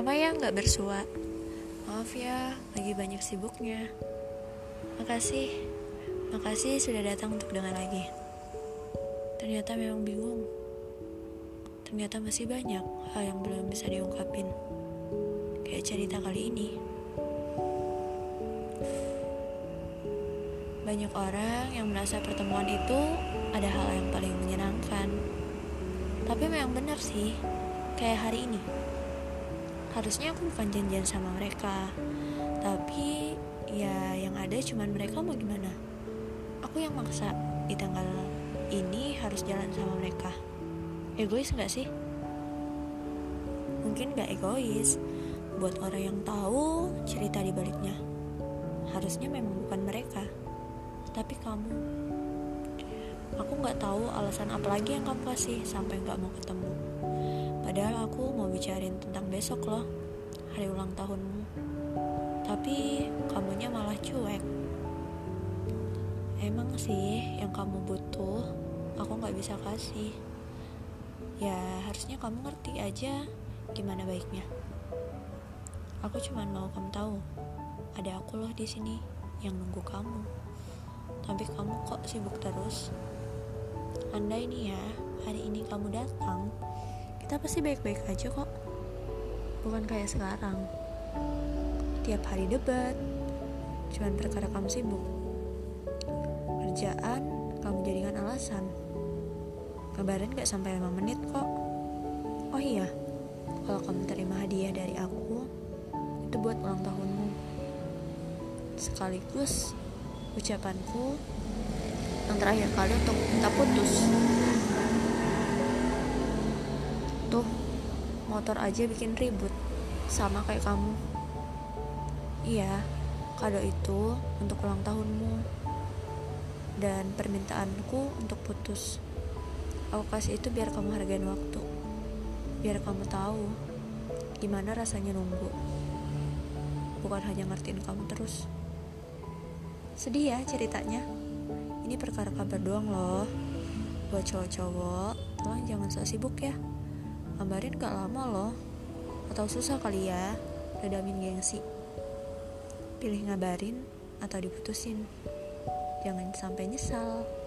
Lama ya nggak bersua. Maaf ya, lagi banyak sibuknya. Makasih, makasih sudah datang untuk dengar lagi. Ternyata memang bingung. Ternyata masih banyak hal yang belum bisa diungkapin. Kayak cerita kali ini. Banyak orang yang merasa pertemuan itu ada hal yang paling menyenangkan. Tapi memang benar sih, kayak hari ini. Harusnya aku bukan janjian sama mereka, tapi ya yang ada cuman mereka mau gimana. Aku yang maksa di tanggal ini harus jalan sama mereka. Egois gak sih? Mungkin gak egois buat orang yang tahu cerita di baliknya. Harusnya memang bukan mereka, tapi kamu. Aku gak tahu alasan apa lagi yang kamu kasih sampai gak mau ketemu. Padahal aku mau bicarain tentang besok loh, hari ulang tahunmu. Tapi kamunya malah cuek. Emang sih yang kamu butuh, aku gak bisa kasih. Ya harusnya kamu ngerti aja gimana baiknya. Aku cuma mau kamu tahu, ada aku loh di sini yang nunggu kamu. Tapi kamu kok sibuk terus? Andai nih ya, hari ini kamu datang, kita pasti baik-baik aja kok. Bukan kayak sekarang. Tiap hari debat, cuman perkara kamu sibuk. Kerjaan kamu jadikan alasan. Kabarin gak sampai 5 menit kok. Oh iya, kalau kamu terima hadiah dari aku, itu buat ulang tahunmu. Sekaligus ucapanku yang terakhir kali untuk minta putus. Motor aja bikin ribut, sama kayak kamu. Iya, kado itu untuk ulang tahunmu dan permintaanku untuk putus. Aku kasih itu biar kamu hargain waktu, biar kamu tahu gimana rasanya nunggu, bukan hanya ngertiin kamu terus. Sedih ya ceritanya. Ini perkara kabar doang loh. Buat cowok-cowok, tolong jangan so sibuk ya. Gambarin gak lama loh. Atau susah kali ya, redamin gengsi. Pilih ngabarin atau diputusin. Jangan sampai nyesal.